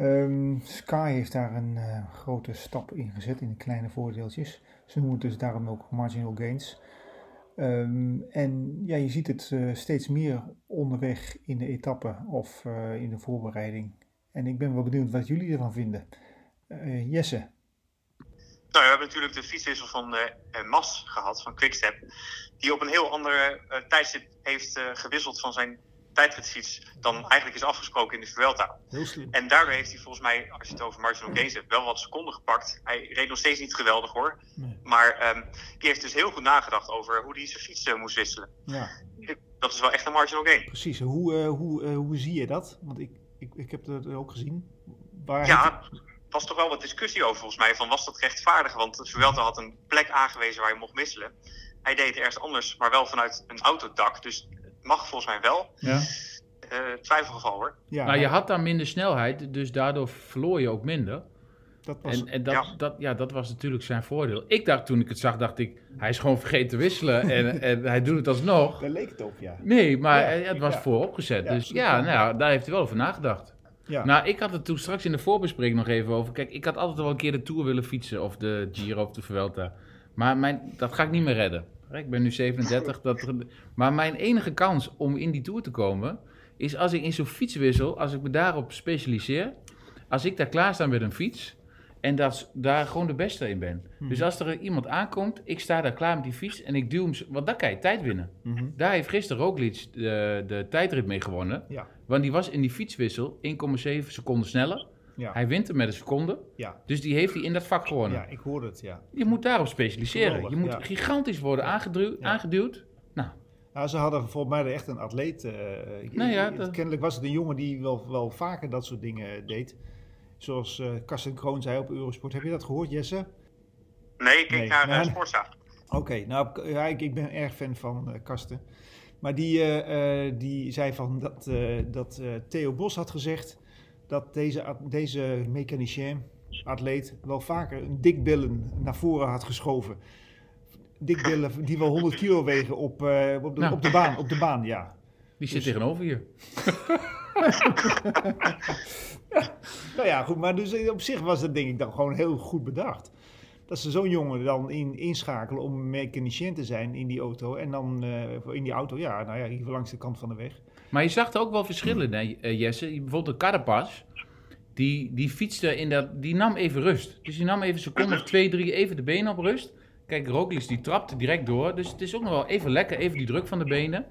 Um, Sky heeft daar een uh, grote stap in gezet in de kleine voordeeltjes. Ze noemen het dus daarom ook marginal gains. Um, en ja, je ziet het uh, steeds meer onderweg in de etappe of uh, in de voorbereiding. En ik ben wel benieuwd wat jullie ervan vinden. Jesse? Nou, we hebben natuurlijk de fietswissel van Mas gehad, van Quickstep. Die op een heel andere tijdstip heeft gewisseld van zijn tijdritfiets dan eigenlijk is afgesproken in de Vuelta. Heel slim. En daardoor heeft hij volgens mij, als je het over marginal gains hebt, wel wat seconden gepakt. Hij reed nog steeds niet geweldig hoor. Maar um, die heeft dus heel goed nagedacht over hoe hij zijn fiets uh, moest wisselen. Ja. Dat is wel echt een marginal gain. Precies. Hoe, uh, hoe, uh, hoe zie je dat? Want ik, ik, ik heb het ook gezien. Waar ja, er was toch wel wat discussie over volgens mij. Van was dat rechtvaardig? Want de Vuelta had een plek aangewezen waar je mocht wisselen. Hij deed het ergens anders, maar wel vanuit een autodak. Dus mag volgens mij wel. Ja. Uh, twijfelgeval hoor. Ja, maar je had daar minder snelheid, dus daardoor verloor je ook minder. Dat was, en, en dat, ja. Dat, ja, dat was natuurlijk zijn voordeel. Ik dacht toen ik het zag, dacht ik, hij is gewoon vergeten te wisselen en, en hij doet het alsnog. Daar leek het op, ja. Nee, maar het was vooropgezet. Dus ja, nou, daar heeft hij wel over nagedacht. Ja. Nou, ik had het toen straks in de voorbespreking nog even over. Kijk, ik had altijd wel een keer de Tour willen fietsen, of de Giro of de Vuelta. Maar mijn, dat ga ik niet meer redden. Ik ben nu 37. Dat, maar mijn enige kans om in die Tour te komen... is als ik in zo'n fietswissel, als ik me daarop specialiseer... als ik daar klaar sta met een fiets... en dat, daar gewoon de beste in ben. Mhm. Dus als er iemand aankomt, ik sta daar klaar met die fiets... en ik duw hem... Want dan kan je tijd winnen. Mhm. Daar heeft gisteren Roglic de, de tijdrit mee gewonnen. Ja. Want die was in die fietswissel 1,7 seconden sneller... Ja. Hij wint er met een seconde. Ja. Dus die heeft hij in dat vak gewonnen. Ja, ik hoor het, ja. Je moet daarop specialiseren. je moet gigantisch worden aangeduwd. aangeduwd. Nou. nou, ze hadden volgens mij echt een atleet. Uh, nou ja, dat... Kennelijk was het een jongen die wel, wel vaker dat soort dingen deed. Zoals uh, Karsten Kroon zei op Eurosport. Heb je dat gehoord, Jesse? Nee, ik kijk naar uh, Sportza. Oké, nou ja, ik, ik, ben erg fan van uh, Karsten. Maar die, die zei van dat, dat Theo Bos had gezegd dat deze, deze mechanicien, atleet, wel vaker een dikbillen naar voren had geschoven. Dikbillen die wel 100 kilo wegen op, uh, op, de, nou. op, de, baan, op de baan, ja. Die zit dus- tegenover je. nou ja, goed, maar dus op zich was dat denk ik dan gewoon heel goed bedacht. Dat ze zo'n jongen dan in, inschakelen om mechanicien te zijn in die auto. En dan uh, in die auto, ja, nou ja, hier langs de kant van de weg. Maar je zag er ook wel verschillen, hè, eh, Jesse. Bijvoorbeeld de Carapaz, die, die fietste in dat... Die nam even rust. Dus die nam even een seconde of twee, drie even de benen op rust. Kijk, Roglic die trapte direct door. Dus het is ook nog wel even lekker, even die druk van de benen.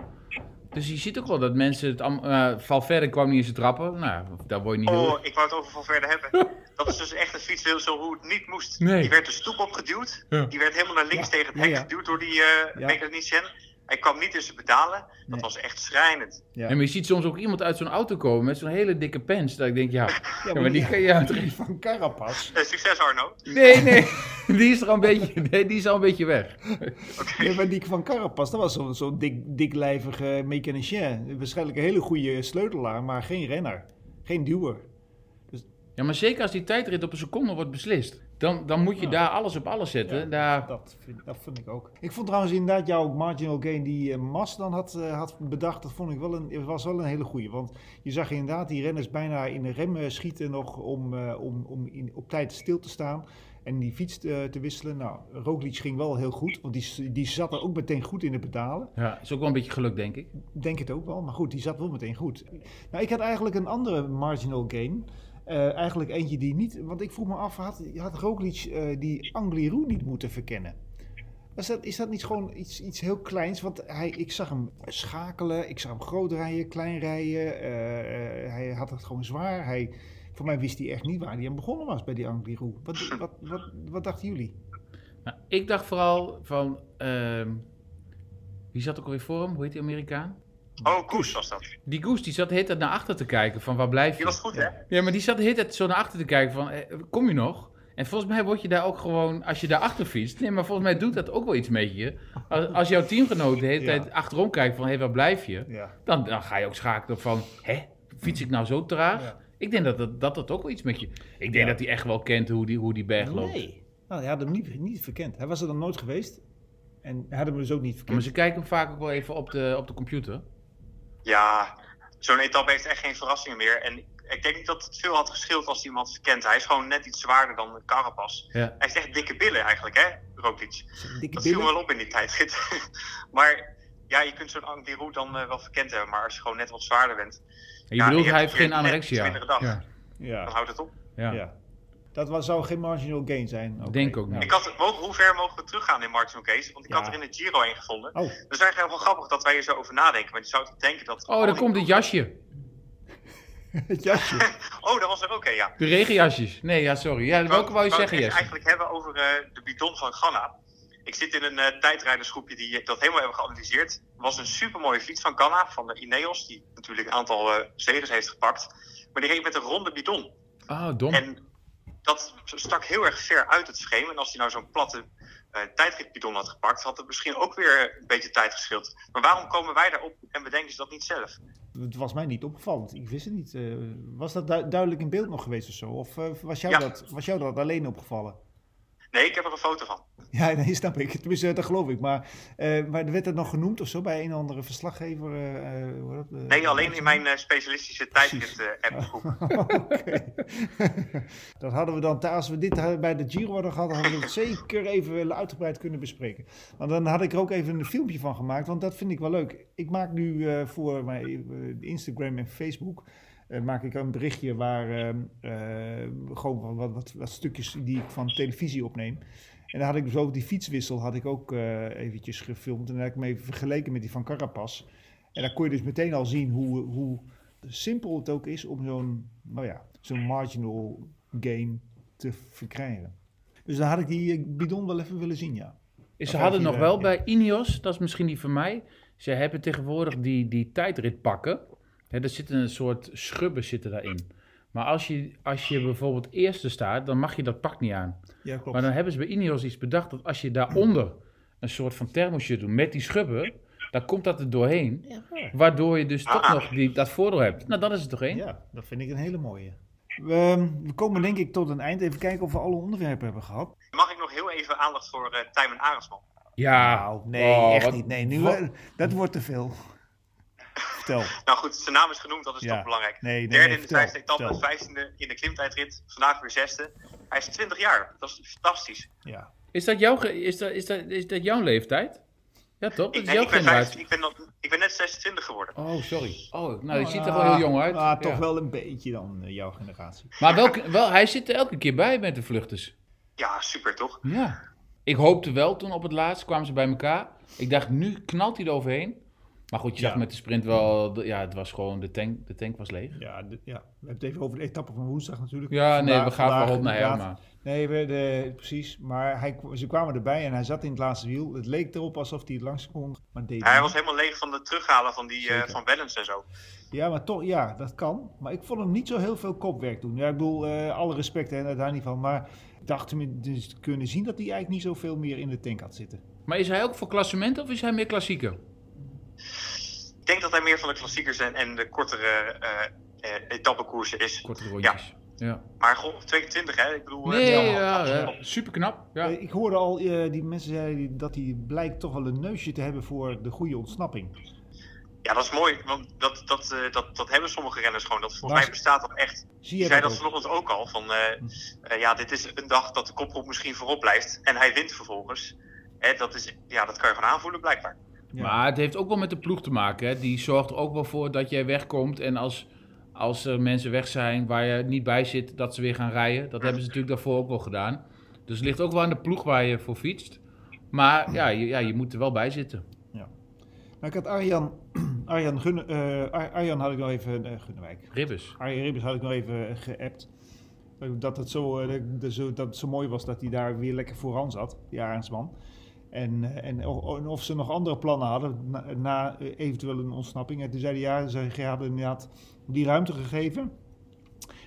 Dus je ziet ook wel dat mensen... Het, uh, Valverde kwam niet in zijn trappen. Nou, daar word je niet Oh, ik wou het over Valverde hebben. dat is dus echt een fiets zo hoe het niet moest. Nee. Die werd de stoep opgeduwd. Die werd helemaal naar links tegen het hek geduwd door die uh, mechanicien. Hij kwam niet tussen betalen. Dat was echt schrijnend. Ja. En maar je ziet soms ook iemand uit zo'n auto komen met zo'n hele dikke pens. Dat ik denk, ja, ja, maar, die kan je uit van Carapas. Uh, succes Arno. Nee, nee. Die is er al een beetje, nee, die is al een beetje weg. Okay. maar die van Carapas, dat was zo'n zo dik, diklijvige mechanicien. Waarschijnlijk een hele goede sleutelaar, maar geen renner. Geen duwer. Ja, maar zeker als die tijdrit op een seconde wordt beslist. Dan, dan moet je Ja. daar alles op alles zetten. Ja, Daar, Dat vind, dat vind ik ook. Ik vond trouwens inderdaad jouw marginal gain die eh, Mas dan had, eh, had bedacht, dat vond ik wel een, was wel een hele goeie. Want je zag inderdaad die renners bijna in de rem eh, schieten nog om, om, om in, op tijd stil te staan. En die fiets te, te wisselen. Nou, Roglic ging wel heel goed, want die, die zat er ook meteen goed in de pedalen. ja, is ook wel een beetje geluk, denk ik. Denk het ook wel, maar goed, die zat wel meteen goed. Nou, ik had eigenlijk een andere marginal gain. Eh, eigenlijk eentje die niet, want ik vroeg me af, had, had Roglic eh, die Angliru niet moeten verkennen? Was dat, is dat niet gewoon iets, iets heel kleins? Want hij, ik zag hem schakelen, ik zag hem groot rijden, klein rijden. eh, eh, hij had het gewoon zwaar. Hij, voor mij wist hij echt niet waar hij aan begonnen was bij die Angliru. Wat, wat, wat, wat dachten jullie? Nou, ik dacht vooral van... ehm, wie zat ook alweer voor hem? Hoe heet die Amerikaan? Oh, Koes was dat. Die Goes, die zat de hele tijd naar achter te kijken van waar blijf je? Die was goed, hè? Ja, maar die zat de hele tijd zo naar achter te kijken van, eh, kom je nog? En volgens mij word je daar ook gewoon, als je daar achter fietst, nee, maar volgens mij doet dat ook wel iets met je. Als, als jouw teamgenoot de hele Ja. tijd achterom kijkt van, hé, hey, waar blijf je? Ja. Dan, dan ga je ook schakelen van, hè, fiets ik nou zo traag? Ja. Ik denk dat dat, dat dat ook wel iets met je... Ik denk Ja. dat hij echt wel kent hoe die, hoe die berg loopt. Nee. Nou, hij had hem niet, niet verkend. Hij was er dan nooit geweest. En hij had hem dus ook niet verkend. Maar ze kijken hem vaak ook wel even op de, op de computer. Ja, zo'n etappe heeft echt geen verrassingen meer. En ik denk niet dat het veel had geschild als iemand verkent. Hij is gewoon net iets zwaarder dan Carapaz. Ja. Hij heeft echt dikke billen eigenlijk, hè, Roglic. Dikke Dat viel wel op in die tijdrit. maar ja, je kunt zo'n Angliru dan eh, wel verkend hebben. Maar als je gewoon net wat zwaarder bent, En je Ja, bedoelt, je hij heeft geen anorexia. Ja, Ja. dan houdt het op. ja. Dat was, zou geen marginal gain zijn. Denk ook niet. Ik had, mogen- hoe ver mogen we teruggaan in Martin Case? Want ik Ja. had er in de Giro een gevonden. Oh, Dus eigenlijk wel grappig dat wij hier zo over nadenken. Want je zou denken dat... Oh, daar komt het jasje. het jasje. Oh, dat was er ook ja. De regenjasjes. Nee, ja, sorry. Ja, welke wou je wou zeggen, het Jesse? eigenlijk hebben over eh, de bidon van Ganna. Ik zit in een eh, tijdrijdersgroepje die dat helemaal hebben geanalyseerd. Het was een supermooie fiets van Ganna, van de Ineos, die natuurlijk een aantal eh zegens heeft gepakt. Maar die reed met een ronde bidon. Oh, dom. En dat stak heel erg ver uit het frame. En als hij nou zo'n platte tijdritbidon had gepakt, had het misschien ook weer een beetje tijd geschild. Maar waarom komen wij daarop en bedenken ze dat niet zelf? Het was mij niet opgevallend. Ik wist het niet. Eh, was dat du- duidelijk in beeld nog geweest of zo? Of eh, was, jou Ja. dat, was jou dat alleen opgevallen? Nee, ik heb er een foto van. Ja, nee, snap ik. Tenminste, dat geloof ik. Maar, eh, maar werd het nog genoemd of zo bij een of andere verslaggever? eh, eh, hoe dat, Nee, alleen in mijn specialistische tijdrit-appgroep. Oké. dat hadden we dan, als we dit bij de Giro hadden gehad, hadden we het zeker even uitgebreid kunnen bespreken. Want dan had ik er ook even een filmpje van gemaakt, want dat vind ik wel leuk. Ik maak nu voor mijn Instagram en Facebook eh, maak ik een berichtje waar ehm, eh, gewoon wat, wat, wat, stukjes die ik van televisie opneem. En dan had ik dus ook die fietswissel had ik ook eh, eventjes gefilmd en dan heb ik hem even vergeleken met die van Carapaz. En dan kon je dus meteen al zien hoe, hoe simpel het ook is om zo'n, nou ja, zo'n marginal gain te verkrijgen. Dus dan had ik die bidon wel even willen zien, ja. Ze Of hadden nog wel ja. bij Ineos, dat is misschien die van mij. Ze hebben tegenwoordig die, die tijdritpakken. Hè, er zitten een soort schubben zitten daarin. Maar als je, als je bijvoorbeeld eerste staat, dan mag je dat pak niet aan. Ja, klopt. Maar dan hebben ze bij Ineos iets bedacht dat als je daaronder een soort van thermosje doet met die schubben, dan komt dat er doorheen. Waardoor je dus toch Ah. nog die, dat voordeel hebt. Nou, dat is het toch één? Ja, dat vind ik een hele mooie. We, ehm, we komen denk ik tot een eind. Even kijken of we alle onderwerpen hebben gehad. Mag ik nog heel even aandacht voor eh Tijmen Arendsman? Ja. Nou, nee, Oh, echt wat- niet. Nee, nu, wat- eh, dat wordt te veel. Vertel. Nou goed, zijn naam is genoemd, dat is Ja. toch belangrijk. Nee, nee, Derde nee, in de vijfde etappe, vertel. vijftiende in de klimtijdrit, vandaag weer zesde. Hij is 20 jaar, dat is fantastisch. Ja. Is, dat jouw, is, dat, is, dat, is dat jouw leeftijd? Ja, toch? Dat Ik, is jouw ik, ben generatie. 15, ik, ben nog- ik ben net 26 geworden. Oh, sorry. Oh, nou, je ziet er wel heel jong uit. Ah, toch Ja. wel een beetje dan, eh, jouw generatie. Maar wel, wel, hij zit er elke keer bij met de vluchters. Ja, super toch? Ja. Ik hoopte wel toen op het laatst kwamen ze bij elkaar. Ik dacht, nu knalt hij er overheen. Maar goed, je zag Ja. met de sprint wel, de- ja, het was gewoon, de tank, de tank was leeg. Ja, de- ja, we hebben het even over de etappe van woensdag natuurlijk. Ja, nee, we gaan vandaag voorop naar. Helma. Nee, we, de, precies. Maar hij, ze kwamen erbij en hij zat in het laatste wiel. Het leek erop alsof hij het langs kon, maar deed Hij niet. was helemaal leeg van de terughalen van, die, eh, van Wellens en zo. Ja, maar toch, ja, dat kan. Maar ik vond hem niet zo heel veel kopwerk doen. Ja, ik bedoel, eh, alle respect hè, daar niet van. Maar ik dacht hem dus te kunnen zien dat hij eigenlijk niet zoveel meer in de tank had zitten. Maar is hij ook voor klassement of is hij meer klassieker? Ik denk dat hij meer van de klassiekers en, en de kortere eh eh etappekoersen is. Kortere rondjes. Ja. Maar goh, 22 hè, ik bedoel... eh, Nee, ja, ja, afgerond. super knap. Ja. Ik hoorde al, eh, die mensen zeiden dat hij blijkt toch wel een neusje te hebben voor de goede ontsnapping. Ja, dat is mooi, want dat, dat, eh, dat, dat hebben sommige renners gewoon. Dat volgens mij bestaat dat echt. Zie Je zei dat vanochtend ook al, van eh, eh, ja, dit is een dag dat de kopgroep misschien voorop blijft en hij wint vervolgens. Hè, dat, is, ja, dat kan je gewoon aanvoelen blijkbaar. Ja. Maar het heeft ook wel met de ploeg te maken. Hè. Die zorgt er ook wel voor dat jij wegkomt. En als, als er mensen weg zijn waar je niet bij zit, dat ze weer gaan rijden. Dat hebben ze natuurlijk daarvoor ook wel gedaan. Dus het ligt ook wel aan de ploeg waar je voor fietst. Maar ja, je, ja, je moet er wel bij zitten. Nou, ik had Arjan, Arjan, Gunne, eh, Ar- Arjan had ik nog even, eh, Gunnewijk. Ribbes. Arjen Ribbers had ik nog even eh, geappt. Dat het, zo, dat het zo mooi was dat hij daar weer lekker vooraan zat, die Arendsman. En, eh, en, of ze nog andere plannen hadden na, na eh, eventueel een ontsnapping. En toen zei hij ja, ze hadden inderdaad die ruimte gegeven.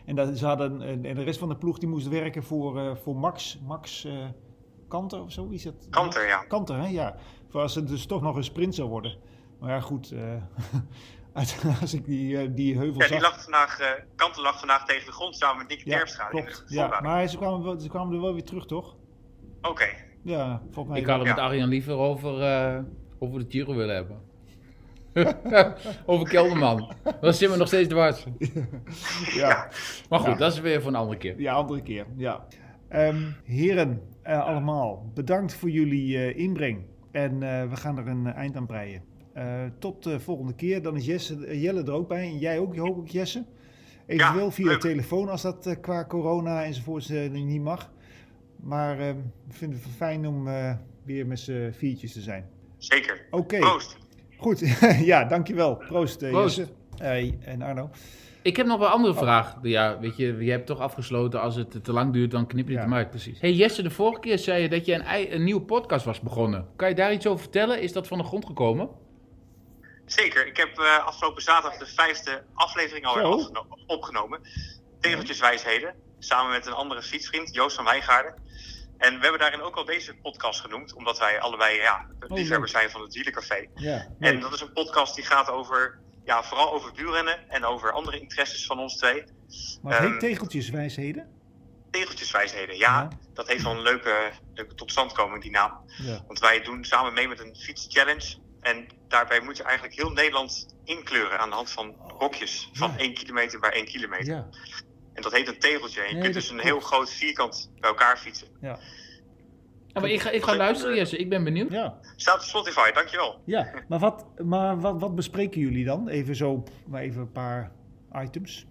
En, dat, ze hadden, en de rest van de ploeg die moest werken voor, eh, voor Max, Max eh, Kanter of zo. Is dat? Kanter, ja. Kanter, hè? Ja. Voor als het dus toch nog een sprint zou worden. Maar ja, goed. uit- als ik die, die heuvel Ja, zag... die lag vandaag, Kanter lag vandaag tegen de grond samen met Nicky Ja, Terpstra klopt. Ja, maar ze kwamen, ze kwamen er wel weer terug, toch? Oké, Ja, volgens mij. Ik had het Ja. met Arjan liever over, eh, over de Giro willen hebben. over Kelderman. Dan zitten we nog steeds dwars. ja, Maar goed, Ja. dat is weer voor een andere keer. ja, andere keer. Ja. Ehm, heren, eh, allemaal, bedankt voor jullie eh, inbreng. En eh, we gaan er een eind aan breien. Eh, tot de volgende keer. Dan is Jesse, Jelle er ook bij. En jij ook, hoop ik, Jesse. Eventueel Ja, via leuk. telefoon als dat qua corona enzovoorts eh, niet mag. Maar eh, we vinden het fijn om eh, weer met z'n viertjes te zijn. zeker. Oké. Proost. Goed, ja, dankjewel. Proost, eh, Proost. Jesse. Hey, en Arno. Ik heb nog wel een andere vraag. Ja, weet je, je hebt toch afgesloten als het te lang duurt, dan knip je het Ja. hem uit. Precies. Hey Jesse, de vorige keer zei je dat je een, een nieuwe podcast was begonnen. Kan je daar iets over vertellen? Is dat van de grond gekomen? Zeker. Ik heb eh, afgelopen zaterdag de vijfde aflevering afgeno- opgenomen. Tegeltjeswijsheden. Samen met een andere fietsvriend, Joost van Wijngaarden. En we hebben daarin ook al deze podcast genoemd. Omdat wij allebei ja, liefhebbers zijn van het Wielencafé. Ja, En dat is een podcast die gaat over, ja, vooral over wielrennen. En over andere interesses van ons twee. maar het heet ehm, tegeltjeswijsheden? Tegeltjeswijsheden. Ja, Ja. dat heeft wel een leuke, leuke totstandkoming, die naam. Ja. Want wij doen samen mee met een fietschallenge. En daarbij moet je eigenlijk heel Nederland inkleuren aan de hand van hokjes van Ja. 1 kilometer bij 1 kilometer. En dat heet een tegeltje. En je Nee, kunt dus een heel groot vierkant bij elkaar fietsen. ja. Ja, maar ik ga, ik ga luisteren, Jesse. Ik ben benieuwd. ja. Staat op Spotify, dankjewel. ja. Maar, wat, maar wat, wat bespreken jullie dan? Even zo, maar even een paar items.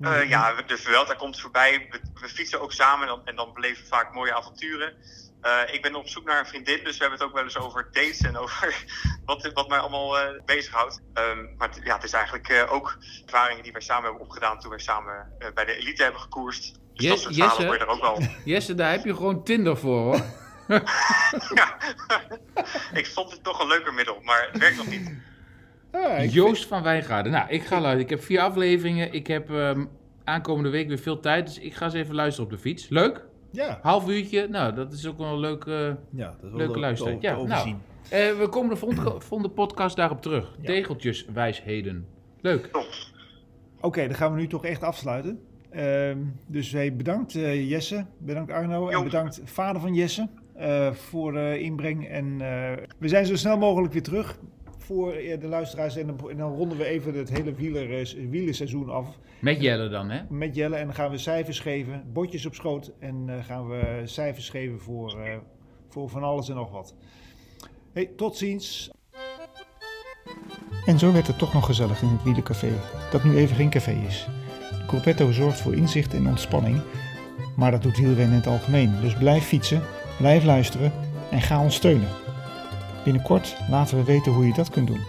Eh, ja, de Vuelta komt voorbij. We, we fietsen ook samen en dan, en dan beleven we vaak mooie avonturen. Eh, ik ben op zoek naar een vriendin, dus we hebben het ook wel eens over dates en over wat, wat mij allemaal eh, bezighoudt. Ehm, maar het, ja, het is eigenlijk eh, ook ervaringen die wij samen hebben opgedaan toen wij samen eh, bij de elite hebben gekoerst. Dus Yes- dat soort Jesse? hoor je er ook wel. Jesse, daar heb je gewoon Tinder voor, hoor. ja. ik vond het toch een leuker middel, maar het werkt nog niet. Ah, Joost van Wijngaarden. Nou, ik ga luisteren. Ik heb vier afleveringen. Ik heb ehm, aankomende week weer veel tijd. Dus ik ga eens even luisteren op de fiets. Leuk? Ja. Half uurtje. Nou, dat is ook wel een leuk... eh, ja, dat is wel Leuke te- luister. te- te Ja, nou. eh, we komen de volgende, volgende podcast daarop terug. Ja. Tegeltjeswijsheden. Leuk. Oké, dan gaan we nu toch echt afsluiten. Ehm, dus hey, bedankt eh, Jesse, bedankt Arno en bedankt vader van Jesse eh, voor de inbreng. En eh, we zijn zo snel mogelijk weer terug voor eh, de luisteraars. En dan, en dan ronden we even het hele wieler, wielerseizoen af Met Jelle dan, hè? met Jelle. En dan gaan we cijfers geven, botjes op schoot. En eh, gaan we cijfers geven voor, eh, voor van alles en nog wat. Hey, tot ziens. En zo werd het toch nog gezellig in het wielencafé, dat nu even geen café is. De Corpetto zorgt voor inzicht en ontspanning, maar dat doet wielrennen in het algemeen. Dus blijf fietsen, blijf luisteren en ga ons steunen. Binnenkort laten we weten hoe je dat kunt doen.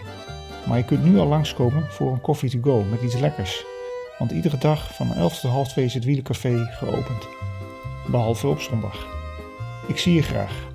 Maar je kunt nu al langskomen voor een coffee to go met iets lekkers. Want iedere dag van 11 tot half 2 is het wielencafé geopend. Behalve op zondag. Ik zie je graag.